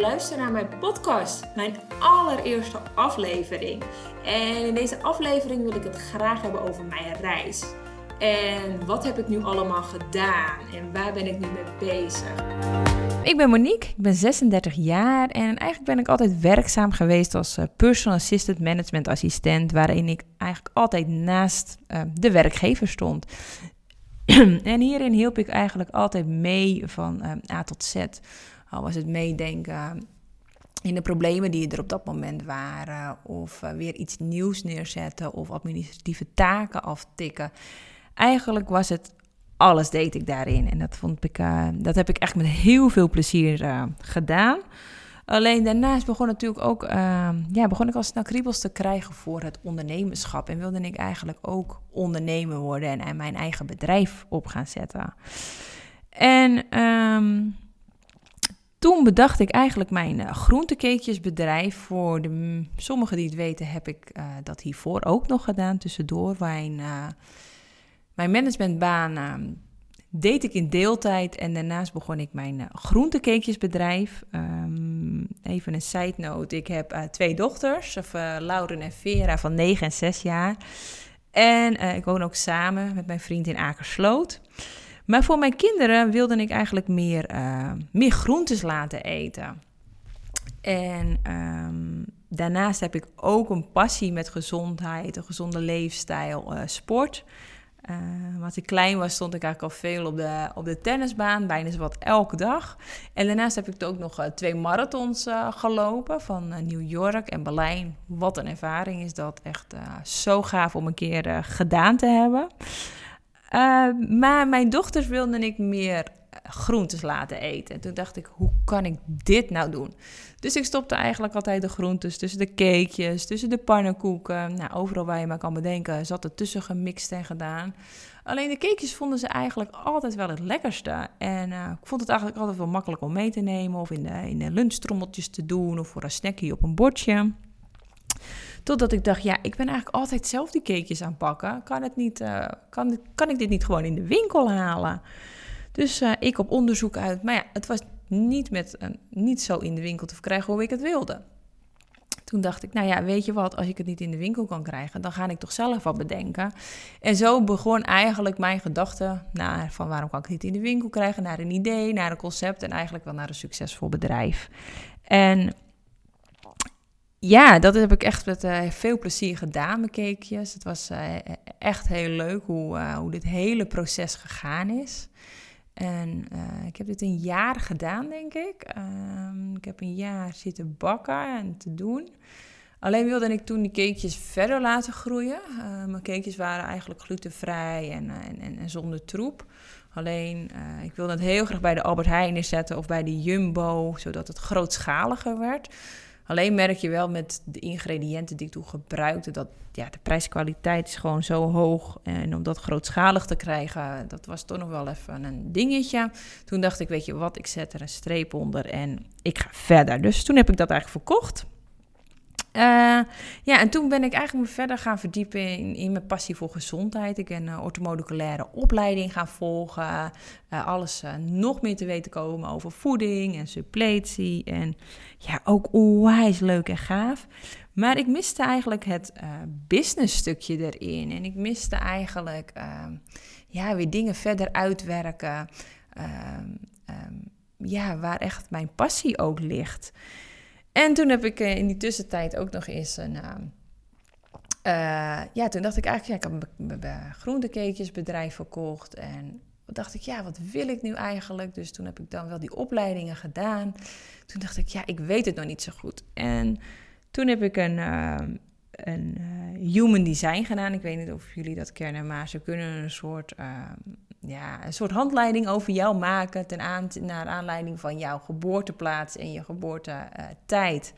luisteren naar mijn podcast, mijn allereerste aflevering. En in deze aflevering wil ik het graag hebben over mijn reis. En wat heb ik nu allemaal gedaan en waar ben ik nu mee bezig? Ik ben Monique, ik ben 36 jaar en eigenlijk ben ik altijd werkzaam geweest als eh, personal assistant management assistent, waarin ik eigenlijk altijd naast uh, de werkgever stond. en hierin hielp ik eigenlijk altijd mee van uh, A tot Z. Al was het meedenken in de problemen die er op dat moment waren, of uh, weer iets nieuws neerzetten, of administratieve taken aftikken. Eigenlijk was het alles deed ik daarin. En dat, vond ik, uh, dat heb ik echt met heel veel plezier uh, gedaan. Alleen daarnaast begon natuurlijk ook, uh, ja, begon ik al snel kriebels te krijgen voor het ondernemerschap. En wilde ik eigenlijk ook ondernemer worden en, mijn eigen bedrijf op gaan zetten. En um, toen bedacht ik eigenlijk mijn uh, groentekeekjesbedrijf. Voor de, sommigen die het weten heb ik uh, dat hiervoor ook nog gedaan tussendoor. Mijn, uh, mijn managementbaan ehm, deed ik in deeltijd en daarnaast begon ik mijn groentekeekjesbedrijf. Um, even een side note, ik heb twee dochters, of, Lauren en Vera van 9 en 6 jaar. En ik woon ook samen met mijn vriend in Akersloot. Maar voor mijn kinderen wilde ik eigenlijk meer, uh, meer groentes laten eten. En um, daarnaast heb ik ook een passie met gezondheid, een gezonde leefstijl, uh, sport. Uh, als ik klein was, stond ik eigenlijk al veel op de, op de tennisbaan, bijna wat elke dag. En daarnaast heb ik ook nog twee marathons gelopen van New York en Berlijn. Wat een ervaring is dat. Echt zo gaaf om een keer gedaan te hebben. Uh, maar mijn dochters wilden ik meer groentes laten eten. Toen dacht ik, hoe kan ik dit nou doen? Dus ik stopte eigenlijk altijd de groentes tussen de cakejes, tussen de pannenkoeken. Nou, overal waar je maar kan bedenken, zat er tussen gemixt en gedaan. Alleen de cakejes vonden ze eigenlijk altijd wel het lekkerste. En uh, ik vond het eigenlijk altijd wel makkelijk om mee te nemen of in de, in lunchtrommeltjes te doen of voor een snackje op een bordje. Totdat ik dacht, ja, ik ben eigenlijk altijd zelf die cakejes aan pakken. Kan, het niet, uh, kan, kan ik dit niet gewoon in de winkel halen? Dus uh, ik op onderzoek uit. Maar ja, het was niet, met, uh, niet zo in de winkel te verkrijgen hoe ik het wilde. Toen dacht ik, nou ja, weet je wat, als ik het niet in de winkel kan krijgen, dan ga ik toch zelf wat bedenken. En zo begon eigenlijk mijn gedachte naar van waarom kan ik het niet in de winkel krijgen, naar een idee, naar een concept en eigenlijk wel naar een succesvol bedrijf. En ja, dat heb ik echt met uh, veel plezier gedaan, mijn cakejes. Het was uh, echt heel leuk hoe, uh, hoe dit hele proces gegaan is. En ik heb dit een jaar gedaan, denk ik. Um, ik heb een jaar zitten bakken en te doen. Alleen wilde ik toen die cakejes verder laten groeien. mijn cakejes waren eigenlijk glutenvrij en, en, en, zonder troep. Alleen, ik wilde het heel graag bij de Albert Heijn zetten of bij de Jumbo, zodat het grootschaliger werd. Alleen merk je wel met de ingrediënten die ik toen gebruikte, dat ja, de prijskwaliteit is gewoon zo hoog. En om dat grootschalig te krijgen, dat was toch nog wel even een dingetje. Toen dacht ik, weet je wat, ik zet er een streep onder en ik ga verder. Dus toen heb ik dat eigenlijk verkocht. Uh, ja, en toen ben ik eigenlijk me verder gaan verdiepen in, in mijn passie voor gezondheid. Ik ben een uh, orthomoleculaire opleiding gaan volgen. Uh, alles nog meer te weten komen over voeding en suppletie. En ja, ook onwijs leuk en gaaf. Maar ik miste eigenlijk het business stukje erin. En ik miste eigenlijk ja, weer dingen verder uitwerken. Um, ja, waar echt mijn passie ook ligt. En toen heb ik uh, in die tussentijd ook nog eens een. Uh, uh, ja, toen dacht ik eigenlijk, ja, ik heb mijn groentekeetjesbedrijf verkocht. En dacht ik, ja, wat wil ik nu eigenlijk? Dus toen heb ik dan wel die opleidingen gedaan. Toen dacht ik, ja, ik weet het nog niet zo goed. En toen heb ik een, een human design gedaan. Ik weet niet of jullie dat kennen, maar ze kunnen een soort ja, een soort handleiding over jou maken ten aan, naar aanleiding van jouw geboorteplaats en je geboortetijd.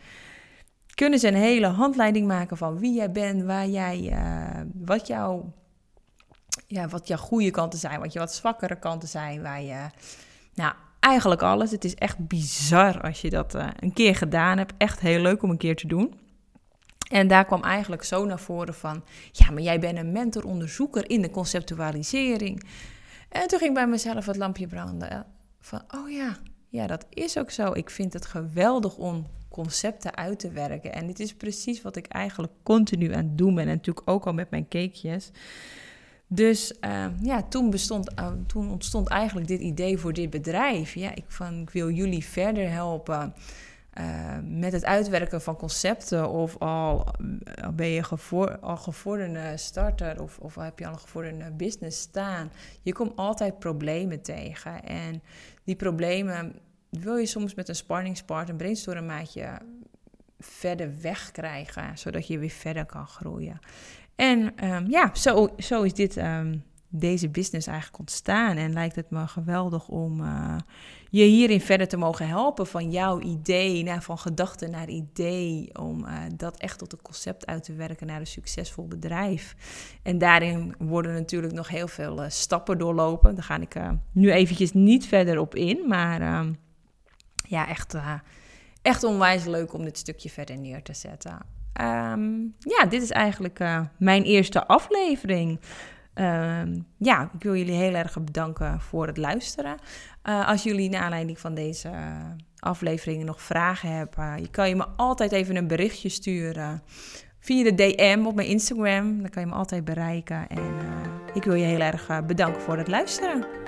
Kunnen ze een hele handleiding maken van wie jij bent, waar jij, uh, wat, jouw, ja, wat jouw goede kanten zijn, wat je wat zwakkere kanten zijn, waar je, nou, eigenlijk alles. Het is echt bizar als je dat uh, een keer gedaan hebt. Echt heel leuk om een keer te doen. En daar kwam eigenlijk zo naar voren van, ja, maar jij bent een mentor-onderzoeker in de conceptualisering. En toen ging bij mezelf het lampje branden. Van, oh ja, ja, dat is ook zo. Ik vind het geweldig om concepten uit te werken. En dit is precies wat ik eigenlijk continu aan het doen ben. En natuurlijk ook al met mijn cakejes. Dus uh, ja, toen, bestond, uh, toen ontstond eigenlijk dit idee voor dit bedrijf. Ja, ik, van, ik wil jullie verder helpen uh, met het uitwerken van concepten. Of al ben je gevoor, al gevorderde starter of, of heb je al een gevorderde business staan. Je komt altijd problemen tegen. En die problemen wil je soms met een sparringspart, een brainstormmaatje verder wegkrijgen, zodat je weer verder kan groeien. En um, ja, zo, zo is dit, um, deze business eigenlijk ontstaan. En lijkt het me geweldig om uh, je hierin verder te mogen helpen. Van jouw idee, naar, van gedachte naar idee. Om uh, dat echt tot een concept uit te werken naar een succesvol bedrijf. En daarin worden natuurlijk nog heel veel uh, stappen doorlopen. Daar ga ik nu eventjes niet verder op in. Maar um, ja, echt, echt onwijs leuk om dit stukje verder neer te zetten. Um, ja, dit is eigenlijk mijn eerste aflevering. Um, ja, ik wil jullie heel erg bedanken voor het luisteren. Uh, als jullie naar aanleiding van deze afleveringen nog vragen hebben, je kan je me altijd even een berichtje sturen via de DM op mijn Instagram. Dan kan je me altijd bereiken. En ik wil je heel erg bedanken voor het luisteren.